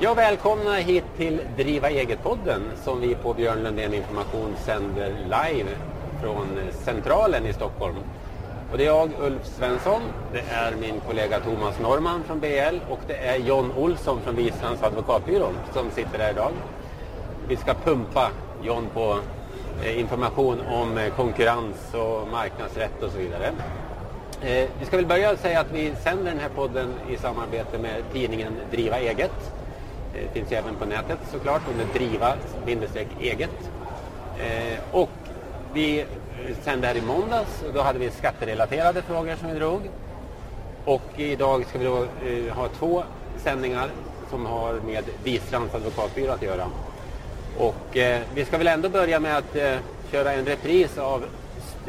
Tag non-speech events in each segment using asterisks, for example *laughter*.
Ja, välkomna hit till Driva eget-podden som vi på Björn Lundén Information sänder live från Centralen i Stockholm. Och det är jag, Ulf Svensson, det är min kollega Thomas Norman från BL och det är John Olsson från Wistrands advokatbyrå som sitter här idag. Vi ska pumpa John på eh, information om eh, konkurrens och marknadsrätt och så vidare. Eh, vi ska väl börja säga att vi sänder den här podden i samarbete med tidningen Driva eget. Det finns ju även på nätet såklart under driva-eget. Och vi sände här i måndags och då hade vi skatterelaterade frågor som vi drog. Och idag ska vi då ha två sändningar som har med Wislands advokatbyrå att göra. Och eh, vi ska väl ändå börja med att eh, köra en repris av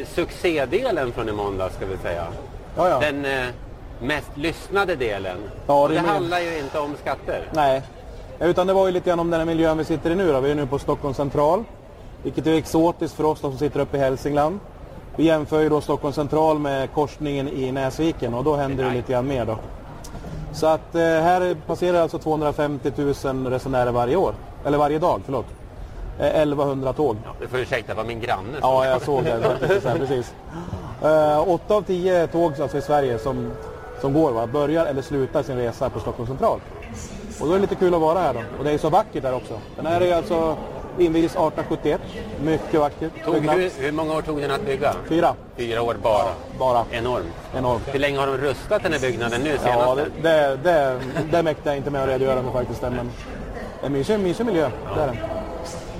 succédelen från i måndag ska vi säga. Ja, ja. Den eh, mest lyssnade delen. Ja, det det handlar ju inte om skatter. Nej, utan det var ju lite grann om den här miljön vi sitter i nu då. Vi är nu på Stockholm central, vilket är exotiskt för oss som sitter uppe i Hälsingland. Vi jämför ju då Stockholm central med korsningen i Näsviken och då händer det lite grann mer då. Så att eh, här passerar alltså 250 000 resenärer varje år, eller varje dag, förlåt. Eh, 1100 tåg. Ja, du får ursäkta, det var min granne som... Ja, jag såg det. så här, precis. Eh, åtta av tio tåg alltså i Sverige som, som går va, börjar eller slutar sin resa på Stockholm central. Och då är det lite kul att vara här då. Och det är så vackert här också. Den här är alltså invigdes 1871. Mycket vackert. Tog, hur, hur många år tog den att bygga? Fyra. Fyra år bara. Bara. Enormt. Enormt. Hur länge har de rustat den här byggnaden nu senast? Ja, det, det, det, det mäktar jag inte med att redogöra för faktiskt. Men det är en mysig, mysig miljö. Det är det.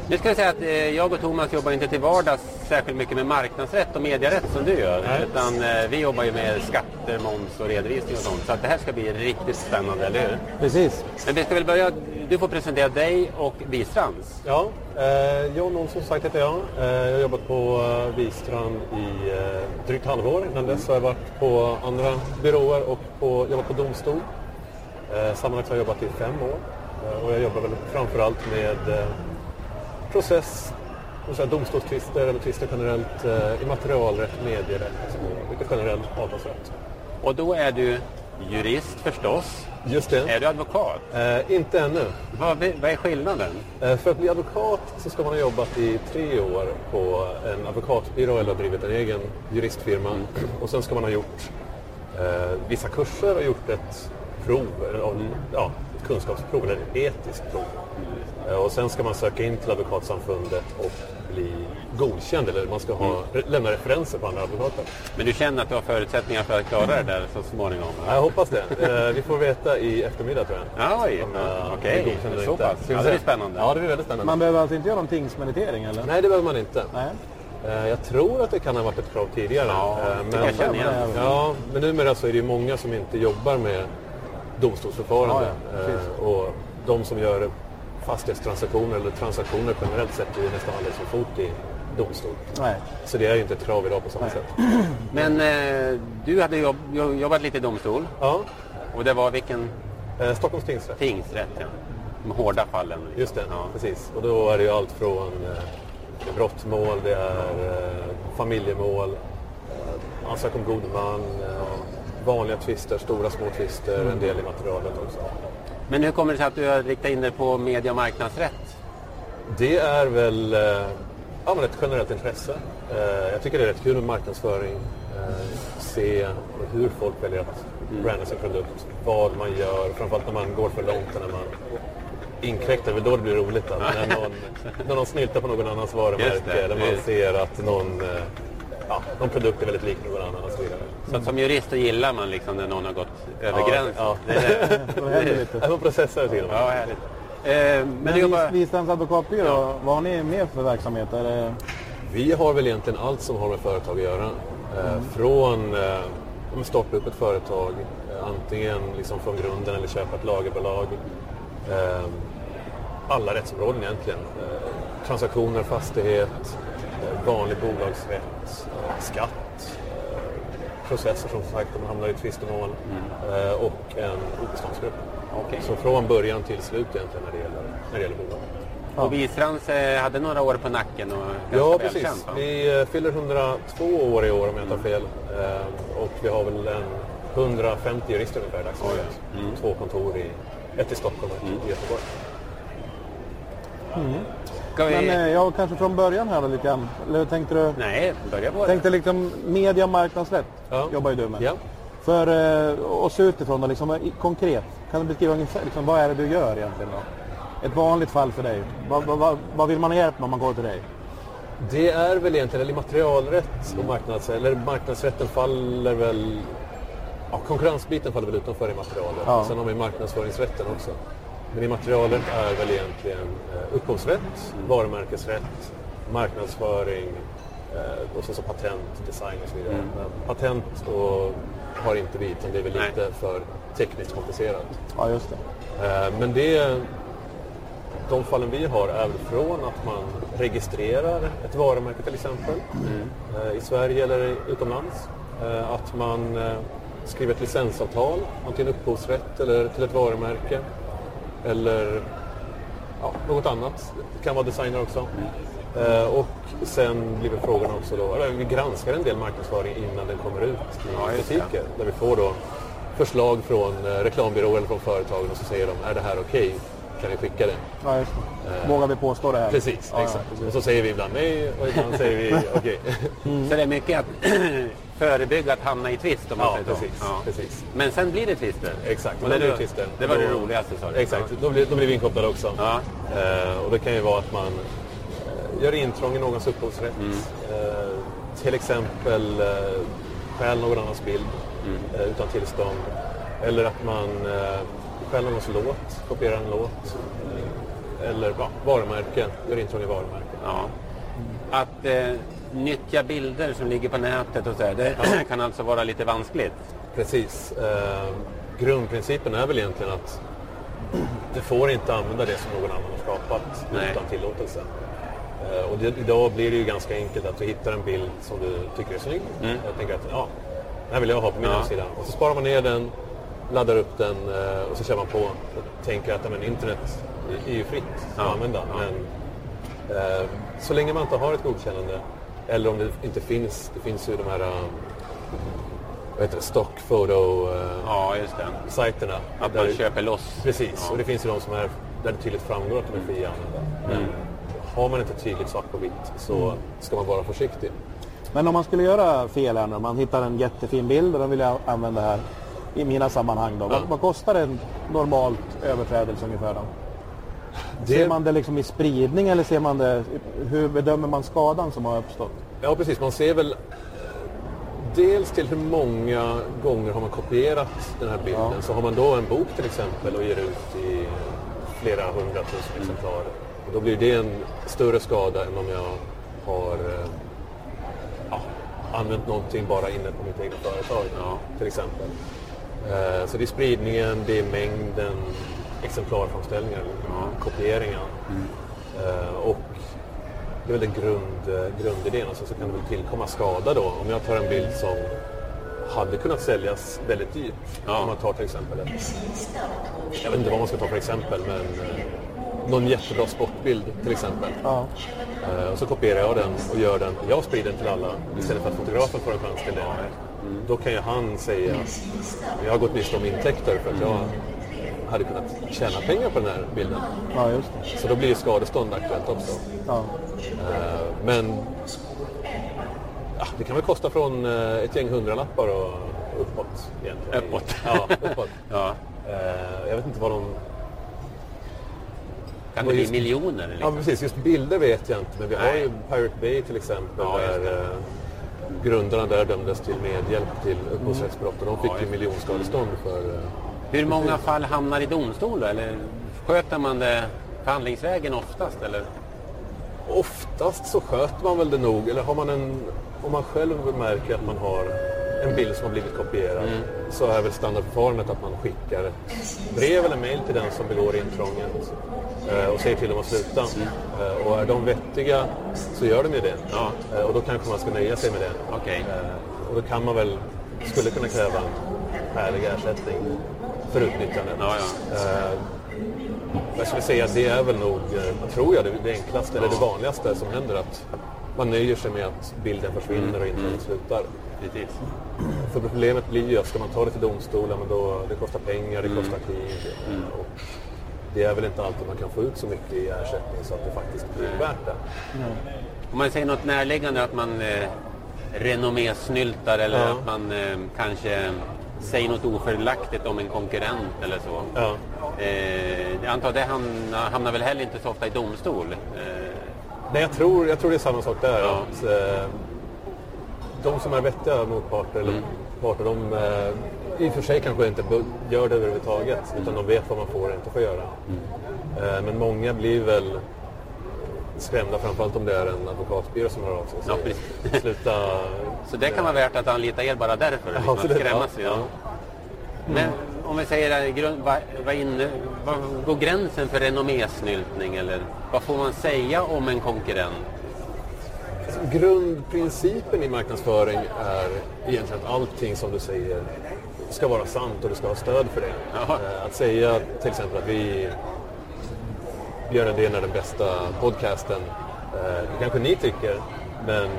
Nu ska jag säga att eh, jag och Thomas jobbar inte till vardags särskilt mycket med marknadsrätt och medierätt som du gör. Utan eh, vi jobbar ju med skatter, moms och redovisning och sånt. Så att det här ska bli riktigt spännande, eller hur? Precis. Men vi ska väl börja, du får presentera dig och Wisrands. Ja, eh, John Olsson sagt heter jag. Eh, jag har jobbat på eh, Wistrand i eh, drygt halvår. Innan dess har jag varit på andra byråer och på, jobbat på domstol. Eh, sammanlagt har jag jobbat i fem år. Eh, och jag jobbar väl framförallt med process, och så här domstolstvister eller tvister generellt, eh, immaterialrätt, medierätt och lite generell avtalsrätt. Och då är du jurist förstås. Just det. Är du advokat? Eh, inte ännu. Vad, vad är skillnaden? Eh, För att bli advokat så ska man ha jobbat i tre år på en advokatbyrå eller drivit en egen juristfirma. Och sen ska man ha gjort eh, vissa kurser och gjort ett prov, eller, ja, ett kunskapsprov eller ett etiskt prov. Eh, och sen ska man söka in till Advokatsamfundet och bli godkänd eller man ska ha, lämna referenser på andra advokater. Men du känner att du har förutsättningar för att klara det där så småningom? Ja, Jag hoppas det. Eh, Vi får veta i eftermiddag tror jag. Ja, oj. Om, Ja, eh, Okej, eller så pass. Ja, det blir spännande. Ja, det blir väldigt spännande. Man behöver alltså inte göra någon tingsmeritering eller? Nej, det behöver man inte. Nej. Eh, Jag tror att det kan ha varit ett krav tidigare. Ja, Eh, det kan jag känna igen. Ja, men numera så är det ju många som inte jobbar med domstolsförfarande. Ja, ja. Eh, och de som gör fastighetstransaktioner eller transaktioner generellt sett är ju nästan aldrig som fot i domstol. Nej. Så det är ju inte ett krav idag på samma sätt. *clears throat* Men eh, du hade jobb, jo- jobbat lite i domstol Ja, och det var vilken eh, Stockholms tingsrätt. tingsrätt? Ja. De hårda fallen. liksom. Just det, Ja. precis. Och då är det ju allt från eh, brottmål, det är eh, familjemål, eh, ansökan om god man, eh, vanliga tvister, stora små tvister, en del i materialet också. Men hur kommer det sig att du har riktat in dig på media och marknadsrätt? Det är väl eh, ja, men ett generellt intresse. Eh, jag tycker det är rätt kul med marknadsföring, eh, se hur folk väljer att branda sin produkt, vad man gör, framförallt när man går för långt och när man inkräktar, det är då det blir roligt. När, *laughs* någon, när någon snyltar på någon annans varumärke eller man just. ser att någon, ja, någon produkt är väldigt lik någon annan och så vidare. Så att som jurist så gillar man liksom när någon har gått över Ja, gränsen. ja. Det det. *laughs* Det lite. Jag får processa det till och med. Ja, härligt. Eh, men Men jobbar... Advokatbyrå, vad har ni mer för verksamhet? Är det... Vi har väl egentligen allt som har med företag att göra. Eh, Från eh, om starta upp ett företag, eh, antingen liksom från grunden eller köpa ett lagerbolag. Eh, alla rättsområden egentligen. Eh, transaktioner, fastighet, vanlig bolagsrätt, eh, skatt, eh, processer som sagt om man hamnar i tvistemål eh, och en obeståndsgrupp. Okej. Så från början till slut egentligen när det gäller, när det gäller bolag. Och Wisrands eh, hade några år på nacken och ganska Ja, precis. va? Vi fyller 102 år i år om jag inte har fel. Och vi har väl en 150 jurister ungefär i dagsläget. Två kontor i Ett i Stockholm och ett Mm. i Göteborg. Ska vi... Men eh, ja, kanske från början här då lite grann. Eller tänkte du? Nej, börja på det. Tänkte liksom media och marknadsrätt Ja. jobbar ju du med. Ja. För eh, oss utifrån då, liksom, i- konkret, kan du beskriva ungefär liksom, vad är det du gör egentligen då? Ett vanligt fall för dig. Vad, vad, vad, vill man ha hjälp med om man går till dig? Det är väl egentligen, eller immaterialrätt och marknadsrätt, eller marknadsrätten faller väl... Ja, konkurrensbiten faller väl utanför immaterialrätt. Ja. Sen har vi marknadsföringsrätten också. Men immaterialrätt är väl egentligen eh, upphovsrätt, varumärkesrätt, marknadsföring eh, och sen så patent, design och så vidare. Men patent och har inte vi, utan det är väl Nej. lite för tekniskt komplicerat. Ja, just det. Eh, Men det, de fallen vi har är från att man registrerar ett varumärke till exempel eh, i Sverige eller utomlands. Att man skriver ett licensavtal, antingen upphovsrätt eller till ett varumärke. Eller ja, något annat. Det kan vara designer också. Eh, Och sen blir frågan också då, eller vi granskar en del marknadsföring innan den kommer ut i Ja, butiker. Där vi får då förslag från eh, reklambyråer eller från företagen och så säger de, är det här okej? Kan vi skicka det? Ja, just det. Vågar vi påstå det här? Precis, Ja, ja, exakt. precis. Och så säger vi ibland nej och ibland säger vi *laughs* okej. Så det är mycket att *clears throat* förebygga att hamna i tvist om man Ja, säger så. precis, precis. Men sen blir det tvister. Exakt, Och det, det blir tvister. det var det Då- roligaste sa du. Exakt, då blir, då blir vi inkopplade också. Ja. Eh, och det kan ju vara att man eh, gör intrång i någons upphovsrätt. Mm. Eh, till exempel eh, stjäl någon annans bild Mm. eh, utan tillstånd. Eller att man eh, stjäl någons låt, kopierar en låt. Eh, eller ja, varumärke, gör intrång i varumärke. Ja. Att eh, nyttja bilder som ligger på nätet och så här, det *clears throat* kan alltså vara lite vanskligt. Precis. Eh, grundprincipen är väl egentligen att *clears throat* du får inte använda det som någon annan har skapat Nej. utan tillåtelse. Eh, och det, idag blir det ju ganska enkelt att du hittar en bild som du tycker är snygg. Jag tänker att ja, den här vill jag ha på min Mm. Ja. hemsida. Och så sparar man ner den, laddar upp den eh, och så kör man på och tänker att ja, men, internet är ju fritt att Ja. använda. Ja. Men eh, så länge man inte har ett godkännande eller om det inte finns, det finns ju de här eh, vad heter det, stock photo eh, Ja, just det. sajterna. Att där man köper loss. Precis, Ja. och det finns ju de som är där det tydligt framgår att de är fria att använda. Men har man inte tydligt svart på vitt så ska man vara försiktig. Men om man skulle göra fel här nu, man hittar en jättefin bild och den vill jag använda här i mina sammanhang då. Ja. Vad, vad kostar en normalt överträdelse ungefär då? Det- Ser man det liksom i spridning eller ser man det, hur bedömer man skadan som har uppstått? Ja, precis. Man ser väl eh, dels till hur många gånger har man kopierat den här bilden. Ja. Så har man då en bok till exempel och ger ut i flera hundratusen exemplar. Och då blir det en större skada än om jag har eh, ja, använt någonting bara inne på mitt eget företag Ja. till exempel. Eh, Så det är spridningen, det är mängden exemplarframställningar, kopieringar. Eh, Och det är väl den grund, eh, grundidén. Alltså så kan det väl tillkomma skada då. Om jag tar en bild som hade kunnat säljas väldigt dyrt. Ja. Om man tar till exempel ett, jag vet inte vad man ska ta för exempel, men eh, någon jättebra sportbild till exempel. Ja. Eh, Och så kopierar jag den och gör den, jag sprider den till alla istället för att fotografen får en chans till det. Då kan ju han säga, jag har gått miste om intäkter för att jag hade kunnat tjäna pengar på den här bilden. ja, just det. Så då blir ju skadestånd aktuellt också. Ja. Eh, Men ja, det kan väl kosta från eh, ett gäng hundralappar och uppåt egentligen. Uppåt. Ja, uppåt. *laughs* Ja. Eh, Jag vet inte vad de... Kan det bli just- miljoner? Ja, Liksom? precis. Just bilder vet jag inte. Men vi har Nej. ju Pirate Bay till exempel. Ja, där grundarna där dömdes till medhjälp till upphovsrättsbrott. Och de fick Ja, ju miljonskadestånd för... Hur många fall hamnar i domstol då? Eller sköter man det förhandlingsvägen oftast? Eller? Oftast så sköter man väl det nog, eller har man en, om man själv märker att man har en bild som har blivit kopierad så är väl standardförfarandet att man skickar ett brev eller mail till den som begår intrånget eh, och säger till dem att sluta. Eh, och är de vettiga så gör de ju det. Ja. Eh, och då kanske man ska nöja sig med det. Eh, och då kan man väl, skulle kunna kräva en skälig ersättning för utnyttjandet. Ja, ja. Eh, jag skulle säga att det är väl nog, eh, tror jag, det, det enklaste eller det vanligaste som händer att man nöjer sig med att bilden försvinner och intrånget slutar. Precis. För problemet blir ju att ska man ta det till domstolen, men då, det kostar pengar, det kostar tid. Och det är väl inte alltid man kan få ut så mycket i ersättning så att det faktiskt blir värt det. Om man säger något närliggande att man eh, renommésnyltar eller Ja. att man eh, kanske säger något ofördelaktigt om en konkurrent eller så. Ja. Eh, jag antar att det hamnar, hamnar väl heller inte så ofta i domstol. Eh, Nej, jag tror, jag tror det är samma sak där. Ja. Att, eh, de som är vettiga motparter, eller parter, de eh, i och för sig kanske inte gör det överhuvudtaget. Utan de vet vad man får och inte får göra. Eh, men många blir väl skrämda, framförallt om det är en advokatbyrå som hör av sig Ja, precis. *laughs* sluta... så det kan vara värt att anlita er bara därför, liksom, att skrämmas. Ja, Ja. ja. Men om vi säger, eh, grund- vad, vad, inne, vad går gränsen för renommésnyltning? Eller vad får man säga om en konkurrent? Grundprincipen i marknadsföring är egentligen att allting som du säger ska vara sant och du ska ha stöd för det. Jaha. Eh, Att säga till exempel att vi Björn Undén är den bästa podcasten. eh, Det kanske ni tycker, men eh,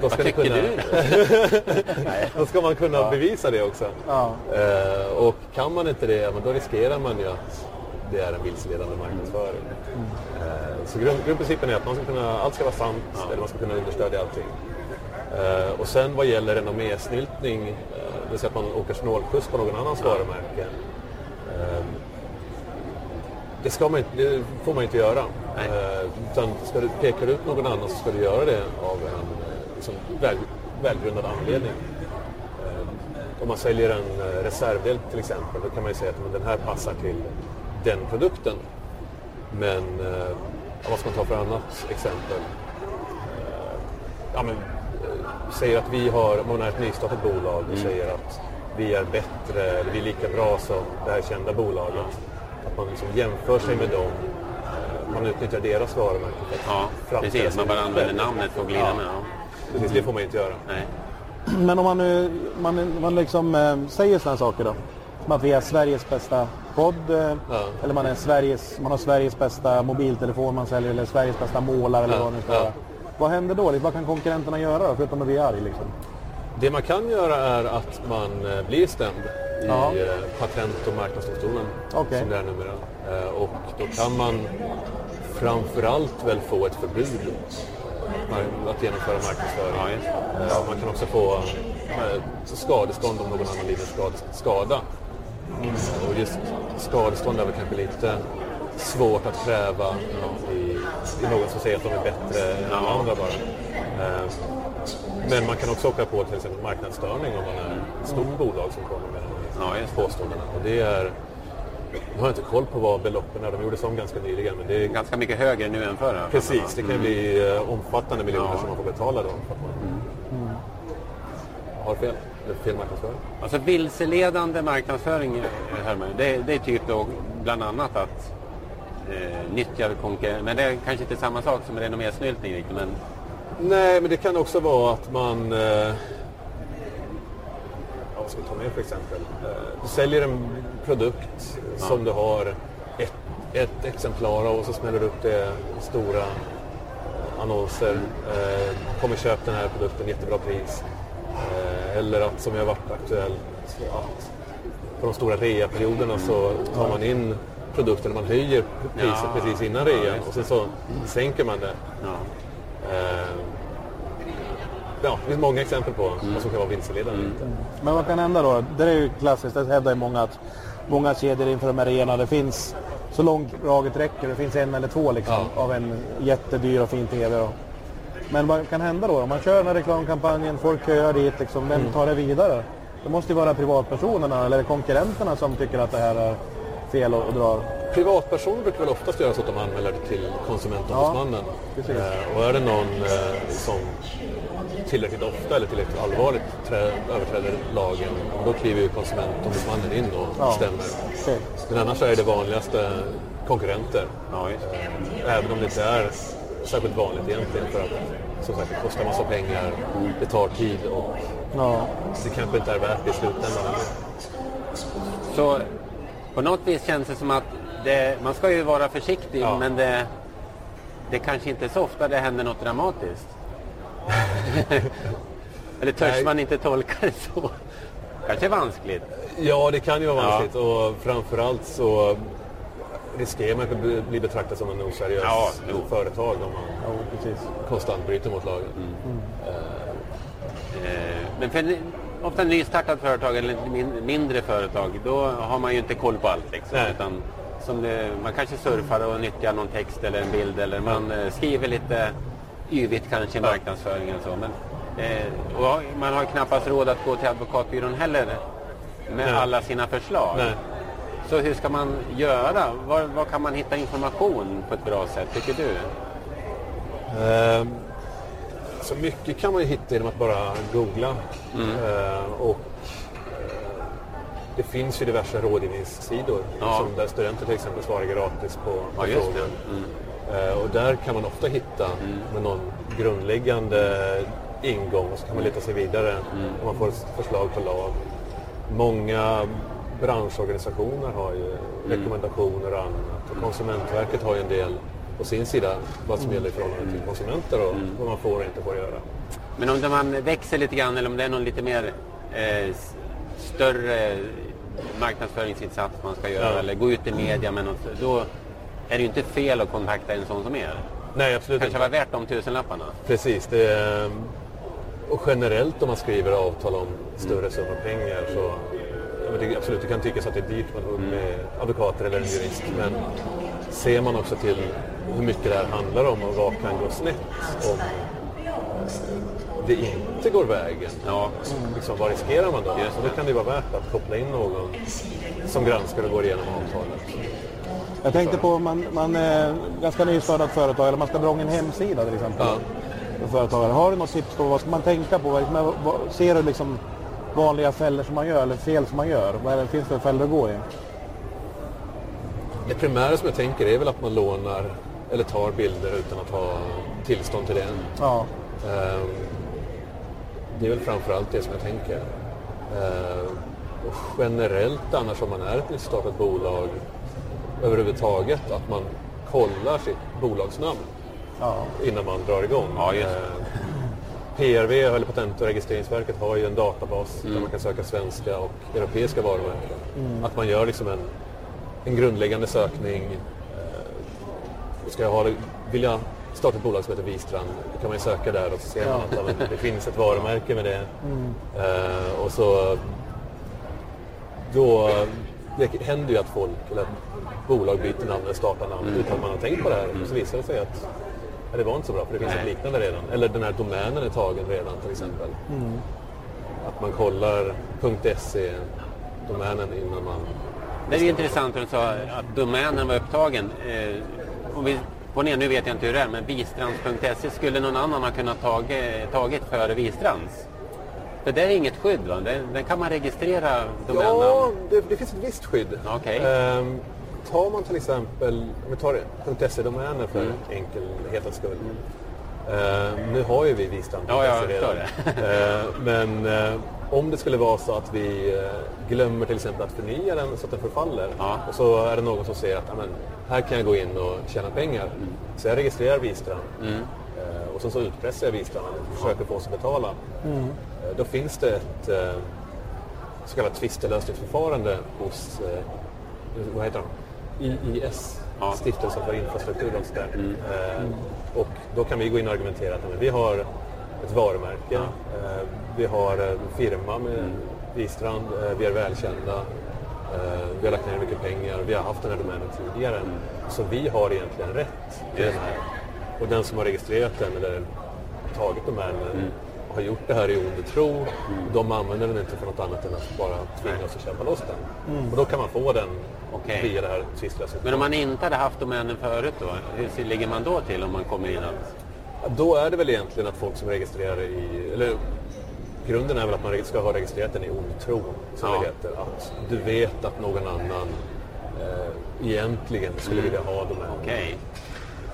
då Vad ska, ni tycker kunna, du? *laughs* då ska man kunna bevisa det också. Ja. Eh, Och kan man inte det, ja, men då riskerar man ju att det är en vilseledande marknadsföring. Eh, Så grund, grundprincipen är att man ska kunna, allt ska vara sant, eller man ska kunna understödja allting. Eh, Och sen vad gäller renommésnyltning, eh, det vill säga att man åker snålskjuts på någon annans varumärke. Det, ska man, det får man inte göra. Nej. Eh, Utan ska du peka ut någon annan så ska du göra det av en eh, liksom, väl, välgrundad anledning. Eh, Om man säljer en eh, reservdel till exempel, då kan man ju säga att men, den här passar till den produkten. Men eh, vad ska man ta för annat exempel? Eh, ja, men, eh, säger att vi har, om man är ett nystartat bolag och säger att vi är bättre, eller vi är lika bra som det här kända bolaget. Att man liksom jämför sig med dem. Eh, Man utnyttjar deras varumärke. Ja, precis. Man bara använder namnet för att glida Ja. med. Ja. Precis, det får man inte göra. Nej. Men om man nu man, man liksom, eh, säger sådana saker då. Som att vi är Sveriges bästa podd. Eh, Ja. Eller man, är Sveriges, man har Sveriges bästa mobiltelefon man säljer. Eller Sveriges bästa målare eller Ja, vad det nu ska ja. vara. Vad händer då? Vad kan konkurrenterna göra då? Förutom att bli arg liksom? Det man kan göra är att man blir stämd i Ja. eh, Patent och marknadsdomstolen, Okej. som det är numera. Eh, Och då kan man framförallt väl få ett förbud att genomföra marknadsföring. Ja, Eh, Man kan också få skadestånd om någon annan lider skad- skada. Och just skadestånd är väl kanske lite svårt att kräva i, i någon som säger att de är bättre än alla andra bara. Men man kan också åka på till exempel marknadsstörning om man är ett stort bolag som kommer med det. påståendena. Och det är, nu har jag inte koll på vad beloppen är, de gjorde som ganska nyligen. Men det är Ganska mycket högre nu än förr. Precis, det kan ju bli eh, omfattande miljoner Ja. som man får betala då. För att man har fel, fel marknadsföring. Alltså vilseledande marknadsföring, eh, hör man, det, det är typ då bland annat att eh, nyttja konkurrens. Men det är kanske inte samma sak som renommésnyltning riktigt. Men Nej, men det kan också vara att man... Eh, ja, vad ska ta med för exempel? Eh, du säljer en produkt som du har ett, ett exemplar av och så smäller du upp det i stora annonser. Eh, kommer köp den här produkten, jättebra pris. Eh, eller att, som jag har varit aktuellt, att på de stora reaperioderna så tar man in produkten, man höjer priset Ja. precis innan Ja, rean och sen så sänker man det. ja. Ja, det finns många exempel på vad som kan vara vilseledande. Men vad kan hända då? Det är ju klassiskt, det hävdar ju många att många kedjor inför de här arenorna, det finns så långt draget räcker, det finns en eller två liksom, Ja. av en jättedyr och fin TV. Då. Men vad kan hända då? Om man kör den här reklamkampanjen, folk köar dit, liksom, vem tar det vidare? Det måste ju vara privatpersonerna eller konkurrenterna som tycker att det här är fel och, och drar. Privatpersoner brukar väl oftast göra så att de anmäler det till konsumentombudsmannen. precis. eh, och är det någon eh, som tillräckligt ofta eller tillräckligt allvarligt trä, överträder lagen, då kliver ju konsumentombudsmannen in och Ja. stämmer. Okej. Men annars är det vanligaste konkurrenter. Ja. Eh, Även om det inte är särskilt vanligt egentligen för att som sagt, det kostar massa pengar, det tar tid och Ja. det kanske inte är värt det i slutändan. Så på något vis känns det som att det, man ska ju vara försiktig Ja. men det, det kanske inte är så ofta det händer något dramatiskt. *laughs* Eller törs Nej. man inte tolka det så? Kanske vanskligt. Ja, det kan ju vara Ja. vanskligt och framförallt så riskerar man att bli- betraktad som en oseriös Ja, jo. företag om man Ja, konstant bryter mot lagen. Eh, Men för en- ofta nystartat företag eller mindre företag, då har man ju inte koll på allt. Liksom, Nej. utan som det, man kanske surfar och nyttjar någon text eller en bild eller man eh, skriver lite yvigt kanske i marknadsföringen. Så. Men, eh, och man har knappast råd att gå till advokatbyrån heller med Nej. alla sina förslag. Nej. Så hur ska man göra? Var, var kan man hitta information på ett bra sätt, tycker du? Ehm, Så mycket kan man ju hitta genom att bara googla. Mm. Ehm, och eh, det finns ju diverse rådgivningssidor Ja. som där studenter till exempel svarar gratis på, på Ja, frågor. Mm. Eh, och där kan man ofta hitta med någon grundläggande ingång och så kan man leta sig vidare Mm. och man får ett förslag på lag. Många branschorganisationer har ju Mm. rekommendationer och annat och Konsumentverket har ju en del på sin sida vad som gäller i förhållande Mm. till konsumenter och vad man får och inte får göra. Men om man växer lite grann eller om det är någon lite mer eh, större marknadsföringsinsats man ska göra Ja. eller gå ut i media med något, då är det ju inte fel att kontakta en sån som er. Nej, absolut kanske inte. var värt de tusenlapparna. Precis. Det är, och generellt om man skriver avtal om större summor pengar så det, absolut, det kan tyckas att det är dyrt med, med advokater eller en jurist. Men ser man också till hur mycket det här handlar om och vad kan gå snett om det inte går vägen. Ja. Liksom, vad riskerar man då? Just Så då kan det vara värt att koppla in någon som granskar och går igenom avtalet. Jag tänkte på om man, man är ganska nystartat företag eller man ska dra en hemsida till exempel. Ja. För företagare. Har du något tips på vad ska man tänka på? Ser du liksom vanliga fällor som man gör eller fel som man gör? Vad är det, finns det för fällor att gå i? Det primära som jag tänker är väl att man lånar eller tar bilder utan att ha tillstånd till det. Ja, Ehm, Det är väl framförallt det som jag tänker. Ehm, Och generellt annars om man är ett nystartat bolag överhuvudtaget att man kollar sitt bolagsnamn ja. innan man drar igång. Ja, just PRV, eller Patent och registreringsverket, har ju en databas där man kan söka svenska och europeiska varumärken. Att man gör liksom en, en grundläggande sökning. Eh, Ska jag ha vill jag starta ett bolag som heter Vistrand, då kan man ju söka där och så ser man att ja, men det finns ett varumärke med det. Eh, och så då, det händer ju att folk, eller att bolag byter namn eller startar namn utan att man har tänkt på det här. Så visar det sig att ja, det var inte så bra för det finns Nej. ett liknande redan. Eller den här domänen är tagen redan till exempel. Att man kollar .se domänen innan man... Det är ju intressant att du sa att domänen var upptagen. Eh, om vi går ner, nu vet jag inte hur det är, men Vistrands.se skulle någon annan ha kunnat tagit, tagit före Vistrands? För det är inget skydd va? Den kan man registrera domännamn? Ja, det, det finns ett visst skydd. Okej. Ehm, tar man till exempel, om vi tar .se-domäner för Mm. enkelhetens skull. Ehm, nu har ju vi Vistrand.se Ja, jag förstår Ehm, men eh, om det skulle vara så att vi glömmer till exempel att förnya den så att den förfaller Ja. och så är det någon som säger att "Ja, här kan jag gå in och tjäna pengar. Mm. Så jag registrerar Vistrand Eh, och sen så utpressar jag Vistrand och försöker få oss att betala. Eh, Då finns det ett så kallat tvistelösningsförfarande hos, vad heter de? IIS, Ja. Stiftelsen för infrastruktur och sådär. Eh, och då kan vi gå in och argumentera att men, vi har ett varumärke, eh, vi har en firma med Vistrand, eh, vi är välkända, eh, vi har lagt ner mycket pengar, vi har haft den här domänen tidigare. Så vi har egentligen rätt till den här. Och den som har registrerat den eller tagit domänen har gjort det här i ond tro. De använder den inte för något annat än att bara tvinga oss att köpa loss den. Och då kan man få den Okej. via det här tvistlösningsförfarandet. Men om man inte hade haft domänen förut då, hur ligger man då till om man kommer in att... Då är det väl egentligen att folk som registrerar i... Eller, grunden är väl att man ska ha registrerat den i ond tro, som Ja. det heter. Att du vet att någon annan eh, egentligen skulle vilja ha domänen. Okej.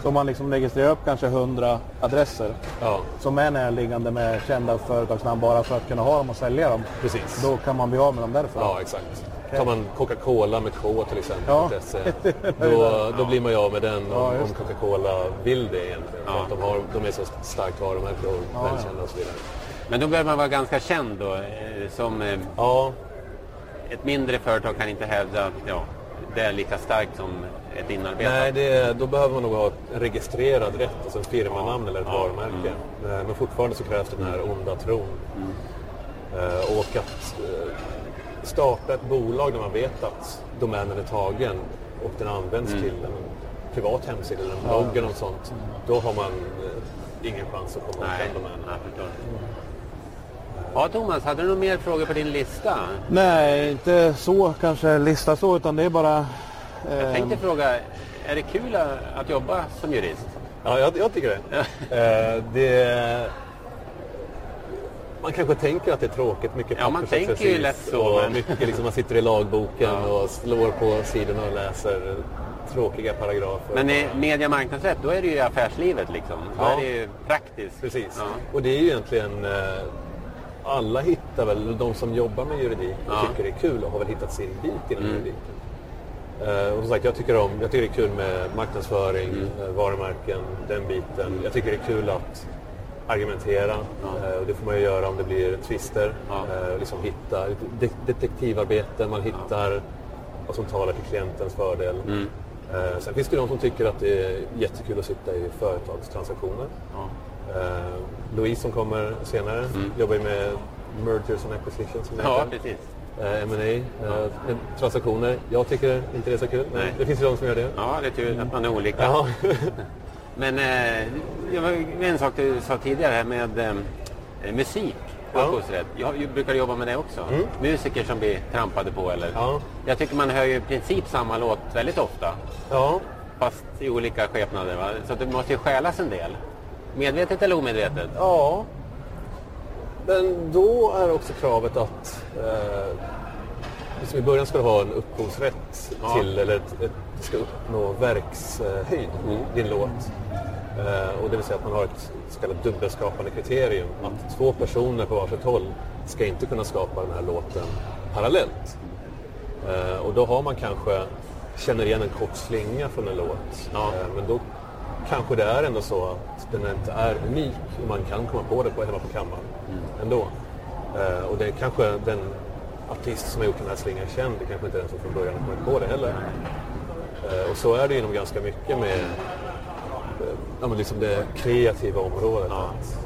Så om man liksom registrerar upp kanske 100 adresser Ja, som är närliggande med kända företagsnamn bara för att kunna ha dem och sälja dem. precis. Då kan man bli av med dem därför. Ja, exakt. Tar man Coca-Cola med K till exempel, Ja. intresse, *laughs* då, då blir man ju av med den Ja, om, Coca-Cola vill det egentligen. Att de, har, de är så starkt varumärke och Ja, välkända och så vidare. Men då behöver man vara ganska känd då. eh, Som eh, Ja, ett mindre företag kan inte hävda att ja, det är lika starkt som ett inarbetat. nej, det, då behöver man nog ha en registrerad rätt, alltså en firmanamn eller ett Ja. varumärke. Eh, Men fortfarande så krävs den här onda tron. Eh, Och att eh, starta ett bolag där man vet att domänen är tagen och den används till en privat hemsida eller en blogg eller något sånt. Då har man ingen chans att komma åt Nej, den domänen. förstår. Ja, Thomas, hade du några mer frågor på din lista? Nej, inte så kanske lista så utan det är bara... Jag Eh, tänkte fråga, är det kul att jobba som jurist? Ja, jag, jag tycker det. Eh, det. Man kanske tänker att det är tråkigt, mycket Ja, man tänker ju lätt så, Och men- mycket liksom, man sitter i lagboken Ja. och slår på sidorna och läser tråkiga paragrafer. Men i media marknadsrätt, då är det ju affärslivet liksom. Då Ja. är det ju praktiskt. Precis. Ja. Och det är ju egentligen... Eh, alla hittar väl, de som jobbar med juridik och Ja. Mm. tycker det är kul och har väl hittat sin bit inom juridiken. Eh, och som sagt, jag tycker, om, jag tycker det är kul med marknadsföring, Mm. eh, varumärken, den biten. Jag tycker det är kul att argumentera eh, och det får man ju göra om det blir tvister. Ja. Eh, liksom hitta de- detektivarbete, man hittar vad som talar till klientens fördel. Mm. Sen finns det de som tycker att det är jättekul att sitta i företagstransaktioner. Eh, Louise som kommer senare jobbar ju med mergers and acquisitions. som ja, precis. Eh, M&A, eh, transaktioner. Jag tycker inte det är så kul, men Nej. det finns ju de som gör det. Ja, det är tur att man är olika. Ja. *laughs* Men eh, en sak du sa tidigare här med eh, musik och Ja. Jag brukar jobba med det också. Musiker som blir trampade på eller... Ja. Jag tycker man hör ju i princip samma låt väldigt ofta. ja. Fast i olika skepnader. Va? Så det måste ju stjälas en del. Medvetet eller omedvetet? Ja. Men då är också kravet att eh, liksom i början ska du ha en upphovsrätt Ja. till, eller ett, ett, det ska uppnå verkshöjd, din låt. Eh, och det vill säga att man har ett så kallat dubbelskapande kriterium. Att två personer på varsitt håll ska inte kunna skapa den här låten parallellt. Eh, och då har man kanske, känner igen en kort slinga från en låt. Ja. Eh, men då kanske det är ändå så att den inte är unik och man kan komma på det på, hemma på kammaren ändå. Eh, och det är kanske den artist som har gjort den här slingan känd, det kanske inte är den som från början har kommit på det heller. Eh, och så är det inom ganska mycket med eh, ja, men liksom det kreativa området. Att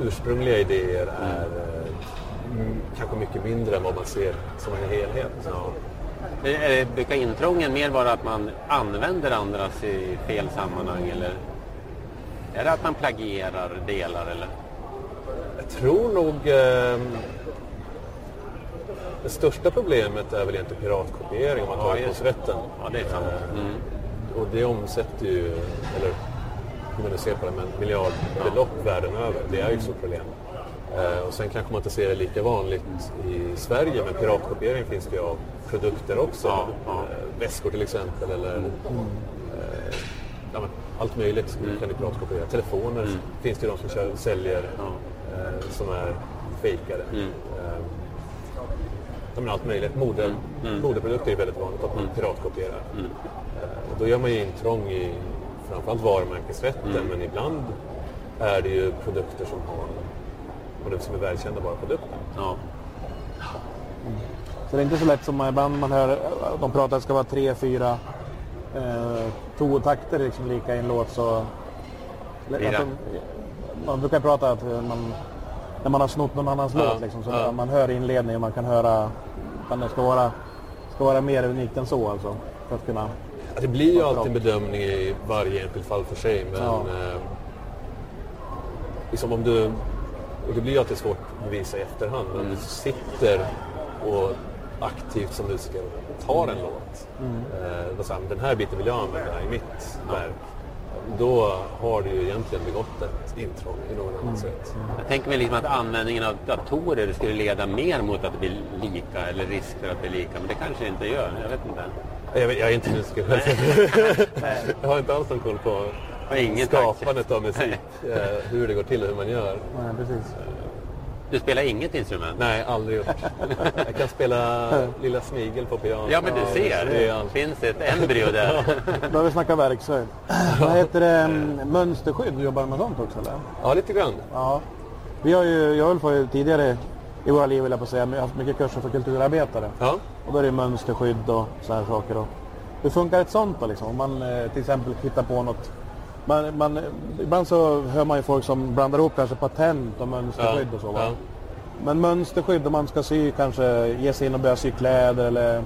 ursprungliga idéer är eh, mm, kanske mycket mindre än vad man ser som en helhet. Är- Brukar intrången mer vara att man använder andras i fel sammanhang eller är det att man plagierar delar eller? Jag tror nog... Eh, det största problemet är väl egentligen piratkopiering om man tar Ja, upphovsrätten. Ja, det är sant. Eh, Mm. Och det omsätter ju, eller hur man nu ser på det, men miljardbelopp världen över. Det är ju ett stort problem. Eh, och sen kanske man inte ser det lika vanligt i Sverige, men piratkopiering finns det ju av produkter också. Ja, ja. Eh, väskor till exempel, eller eh, ja, allt möjligt Mm. kan du piratkopiera. Telefoner finns det ju de som kör, säljer eh, som är fejkade. Mm. Eh, men allt möjligt. Mode, Mm. Modeprodukter är väldigt vanligt att man piratkopierar. Eh, och då gör man ju intrång i framförallt varumärkesrätten Mm. men ibland är det ju produkter som har och som är välkända bara produkter. Ja. Så det är inte så lätt som man ibland man hör att de pratar att det ska vara tre, fyra eh, totakter liksom lika i en låt. Så, de, man brukar prata att man, när man har snott någon annans Ja, låt liksom, så ja. man hör inledningen man kan höra att det ska vara, ska vara mer unikt än så alltså. För att kunna, Ja, det blir ju alltid en bedömning i varje enskilt fall för sig men Ja. eh, liksom om du, och det blir ju alltid svårt att bevisa i efterhand men om du sitter och aktivt som musiker tar en låt eh, och säger den här biten vill jag använda i mitt verk då har du ju egentligen begått ett intrång i någon annans rätt. Jag tänker mig liksom att användningen av datorer skulle leda mer mot att det blir lika eller risk för att det blir lika. Men det kanske det inte gör. Jag vet inte. Jag, vet- jag är inte musiker. *laughs* jag har inte alls någon koll på skapandet av musik. *laughs* eh, hur det går till och hur man gör. Nej, precis. Du spelar inget instrument? Nej, aldrig gjort. *laughs* Jag kan spela Lilla Snigel på piano. Ja, men du det ser. är Det allt. finns ett embryo där. Då har vi snackat verkshöjd. Vad heter det? mm, Mönsterskydd, du jobbar med sånt också eller? Ja, lite grann. Ja. Vi har ju, jag har väl ju tidigare i våra liv vill jag på säga, men jag har haft mycket kurser för kulturarbetare. Ja. Och då är det mönsterskydd och så här saker. Hur funkar ett sånt då liksom? Om man eh, till exempel hittar på något. Man, man, ibland så hör man ju folk som blandar ihop kanske patent och mönsterskydd och så. Va? Ja. Men mönsterskydd om man ska sy kanske ge sig in och börja sy kläder eller eh,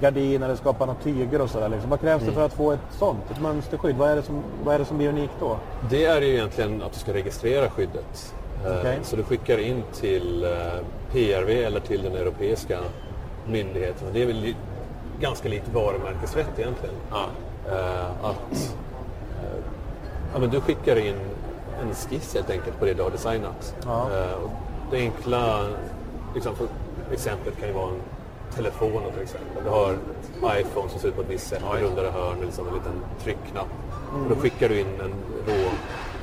gardiner eller skapa några tyger och sådär. Liksom. Vad krävs det för att få ett sånt? Ett mönsterskydd? Vad är det som, vad är det som blir unikt då? Det är ju egentligen att du ska registrera skyddet. Eh, Okej. Så du skickar in till eh, PRV eller till den europeiska myndigheten. Det är väl ganska likt varumärkesrätt egentligen. Ja. Att ja, men du skickar in en skiss helt enkelt på det du har designat. Ja. Eh, och Det enkla liksom, exemplet kan ju vara en telefon till exempel. Du har iPhone som ser ut på ett visst sätt, med rundare hörn med liksom en liten tryckknapp. Och då skickar du in en rå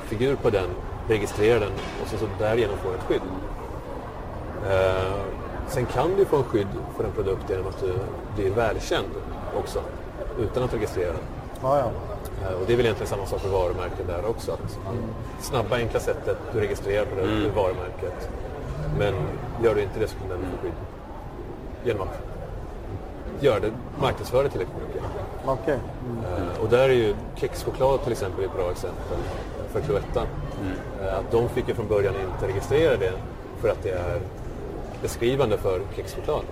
figur på den, registrerar den och så, så därigenom får du ett skydd. Eh, sen kan du få en skydd för en produkt genom att du blir välkänd också, utan att registrera den. Ja, ja. Eh, Och det är väl egentligen samma sak för varumärken där också. Att snabba, enkla sättet, du registrerar på det mm. varumärket. Men gör du inte det så kan den få skydd genom att göra det, marknadsföra det tillräckligt mycket. Okej. Eh, Och där är ju kexchoklad till exempel ett bra exempel för Cloetta. Eh, Att de fick ju från början inte registrera det för att det är beskrivande för kexchoklad.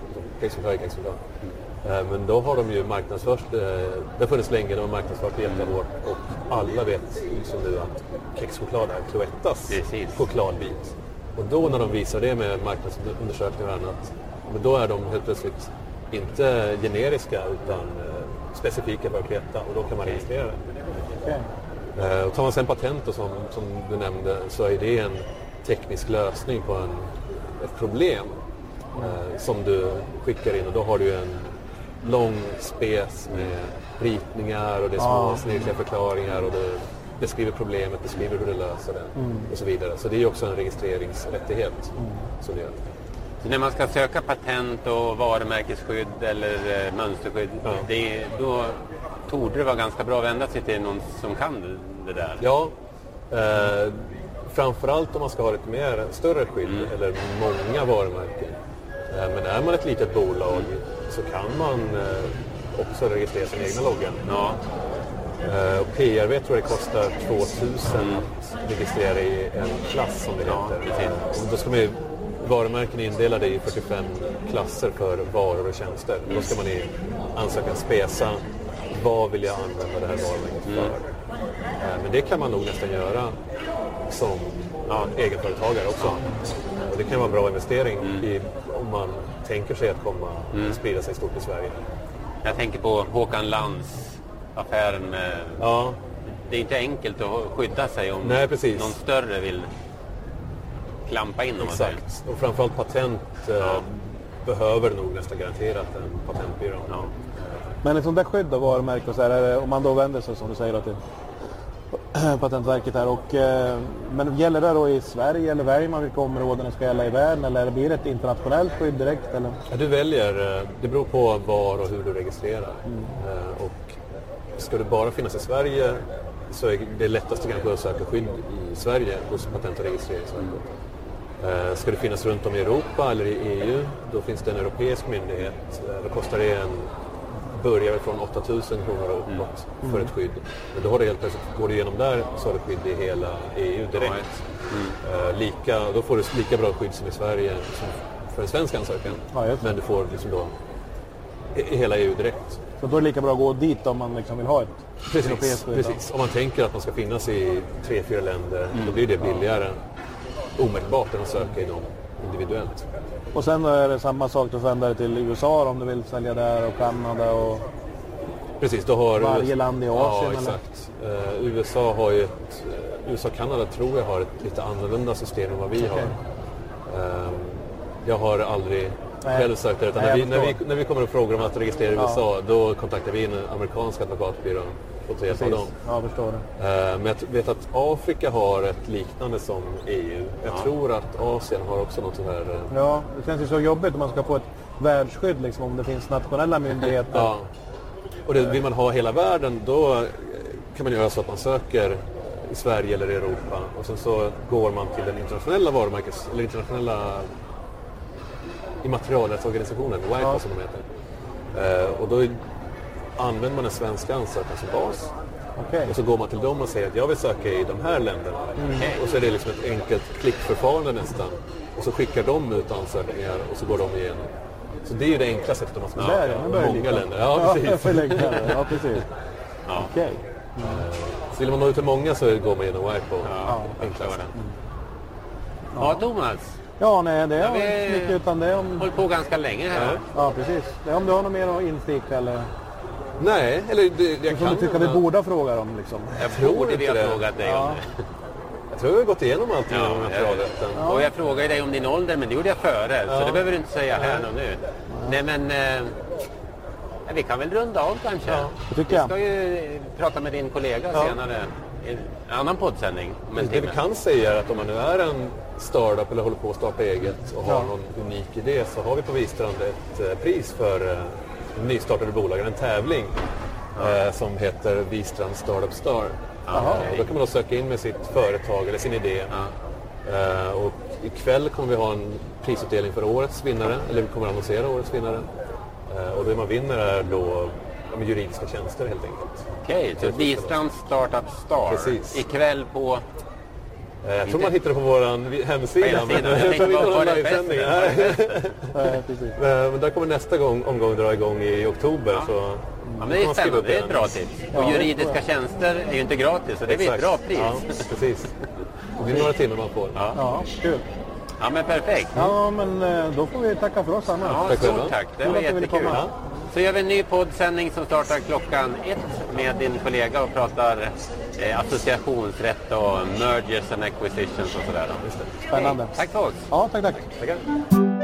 Kexchoklad är kexchoklad. Eh, Men då har de ju marknadsfört, eh, det har funnits länge, de har marknadsfört det jättehårt och alla vet liksom nu att kexchoklad är Cloettas Precis. chokladbit. Och då när de visar det med marknadsundersökningar och annat, men då är de helt plötsligt inte generiska utan eh, specifika för Cloetta och då kan man registrera det. Eh, Och tar man sen patent och som, som du nämnde så är det en teknisk lösning på en, ett problem eh, som du skickar in och då har du en lång spes med ritningar och det är små Ja. snirkliga förklaringar och du beskriver problemet, beskriver hur du löser det och så vidare. Så det är ju också en registreringsrättighet som det gör. Så när man ska söka patent och varumärkesskydd eller eh, mönsterskydd, Ja. det, då torde det vara ganska bra att vända sig till någon som kan det- det där. Ja, eh, framförallt om man ska ha lite mer, större skydd eller många varumärken. Eh, men är man ett litet bolag så kan man eh, också registrera sin egna logga. Ja. Eh, och PRV tror jag det kostar 2000 att registrera i en klass som det Ja, heter. Och då ska man ju, varumärken är indelade i 45 klasser för varor och tjänster. Då ska man i ansökan spesa vad vill jag använda det här varumärket Mm. för. Eh, Men det kan man nog nästan göra som ja, egenföretagare också. Och det kan vara en bra investering Mm. i, om man tänker sig att komma och sprida sig stort i Sverige. Jag tänker på Håkan Lands affären med... Ja, Det är inte enkelt att skydda sig om Nej, precis. någon större vill klampa in om man säger. Exakt. Och framförallt patent eh, behöver nog nästan garanterat en patentbyrå. Ja. Men ett sånt där skydd av varumärke och så här, om man då vänder sig som du säger då, till *clears throat* Patentverket här och eh, men gäller det då i Sverige eller väljer man vilka områden det ska gälla i världen eller blir det ett internationellt skydd direkt eller? Ja, du väljer, eh, det beror på var och hur du registrerar. Eh, Och ska du bara finnas i Sverige så är det lättaste kanske att söka skydd i Sverige hos Patent och registreringsverket. Ska det finnas runt om i Europa eller i EU, då finns det en europeisk myndighet. Då kostar det en börjar väl från 8000 kronor och uppåt för ett skydd. Men då har du helt plötsligt, går du igenom där så har du skydd i hela EU direkt. Eh, lika, då får du lika bra skydd som i Sverige som för en svensk ansökan. Ja, det. Men du får liksom då i, hela EU direkt. Så då är det lika bra att gå dit om man liksom vill ha ett Precis, europeiskt skydd. precis. Om man tänker att man ska finnas i tre, fyra länder, då blir det billigare omedelbart än att söka i dem individuellt. Och sen då är det samma sak att vända det till USA om du vill sälja där och Kanada och Precis, då har Varje land i Asien, Ja, exakt. Eh, USA har ju ett, eh, USA och Kanada tror jag har ett lite annorlunda system än vad vi har. Eh, jag har aldrig Nej. själv sökt det. Utan Nej, när, vi, när, vi, när vi kommer och frågar om att registrera i Ja. USA, då kontaktar vi en amerikansk advokatbyrå och tar hjälp av dem. Ja, förstår det. Eh, Men jag vet att Afrika har ett liknande som EU. Jag tror att Asien har också något sånt här... eh, Ja, det känns ju så jobbigt om man ska få ett världsskydd liksom, om det finns nationella myndigheter. Ja. Och det, vill man ha hela världen då eh, kan man göra så att man söker i Sverige eller i Europa och sen så går man till den internationella varumärkes... eller internationella immaterialrättsorganisationen, WIPO Ja. som de heter. Och då använder man den svenska ansökan som bas Okej. och så går man till dem och säger att jag vill söka i de här länderna. Och så är det liksom ett enkelt klickförfarande nästan. Och så skickar de ut ansökningar och så går de igenom. Så det är ju det enkla sättet om man ska söka. ja, Många länder. Ja, precis. Ja, precis. *laughs* Ja. Okej. Så vill man nå ut till många så går man genom WIPO. Ja, enklast. Ja, Thomas. Ja, nej, det är Ja, vi- mycket utan det är om... Hållit på ganska länge här. Ja, precis. Det är om du har något mer insticka eller... Nej, eller det, jag Som kan du tycker vi borde fråga om liksom. Jag tror borde vi ha det. frågat dig Ja. om det. Jag tror vi har gått igenom allting Ja, inom ja, materialrätten. Och jag frågade dig om din ålder, men det gjorde jag före. Så det behöver du inte säga här och nu. Nej, men... Eh, ja, vi kan väl runda av kanske. det tycker vi jag. ska ju prata med din kollega senare i en annan poddsändning en Det vi kan säga är att om man nu är en startup eller håller på att starta eget och har Ja. någon unik idé så har vi på Vistrand ett eh, pris för eh, nystartade bolag, en tävling eh, som heter Vistrand Startup Star. Eh, då kan man då söka in med sitt företag eller sin idé. Eh, och ikväll kommer vi ha en prisutdelning för årets vinnare, eller vi kommer annonsera årets vinnare. Eh, och det man vinner är då men juridiska tjänster helt enkelt. Okej, så Bistrand Startup Star. Precis. Ikväll på... Eh, Jag tror man hittar det på vår hemsida. Hemsidan. men *laughs* Jag jag tänkte bara, var det *laughs* precis. *laughs* Eh, Men där kommer nästa gång, omgång dra igång i oktober. Så Ja, men det är spännande. Det är ett bra tips. Ja, Och juridiska tjänster är ju inte gratis, så det blir ett bra pris. Ja, precis. Det blir några timmar man får. Ja. Ja, kul. Ja, men perfekt. Ja, men eh, då får vi tacka för oss Anna. Ja, Tack stort tack. Det var jättekul. Så gör vi en ny poddsändning som startar klockan ett med din kollega och pratar eh, associationsrätt och mergers and acquisitions och sådär. Spännande. Tack för oss. Ja, tack, tack. Tackar.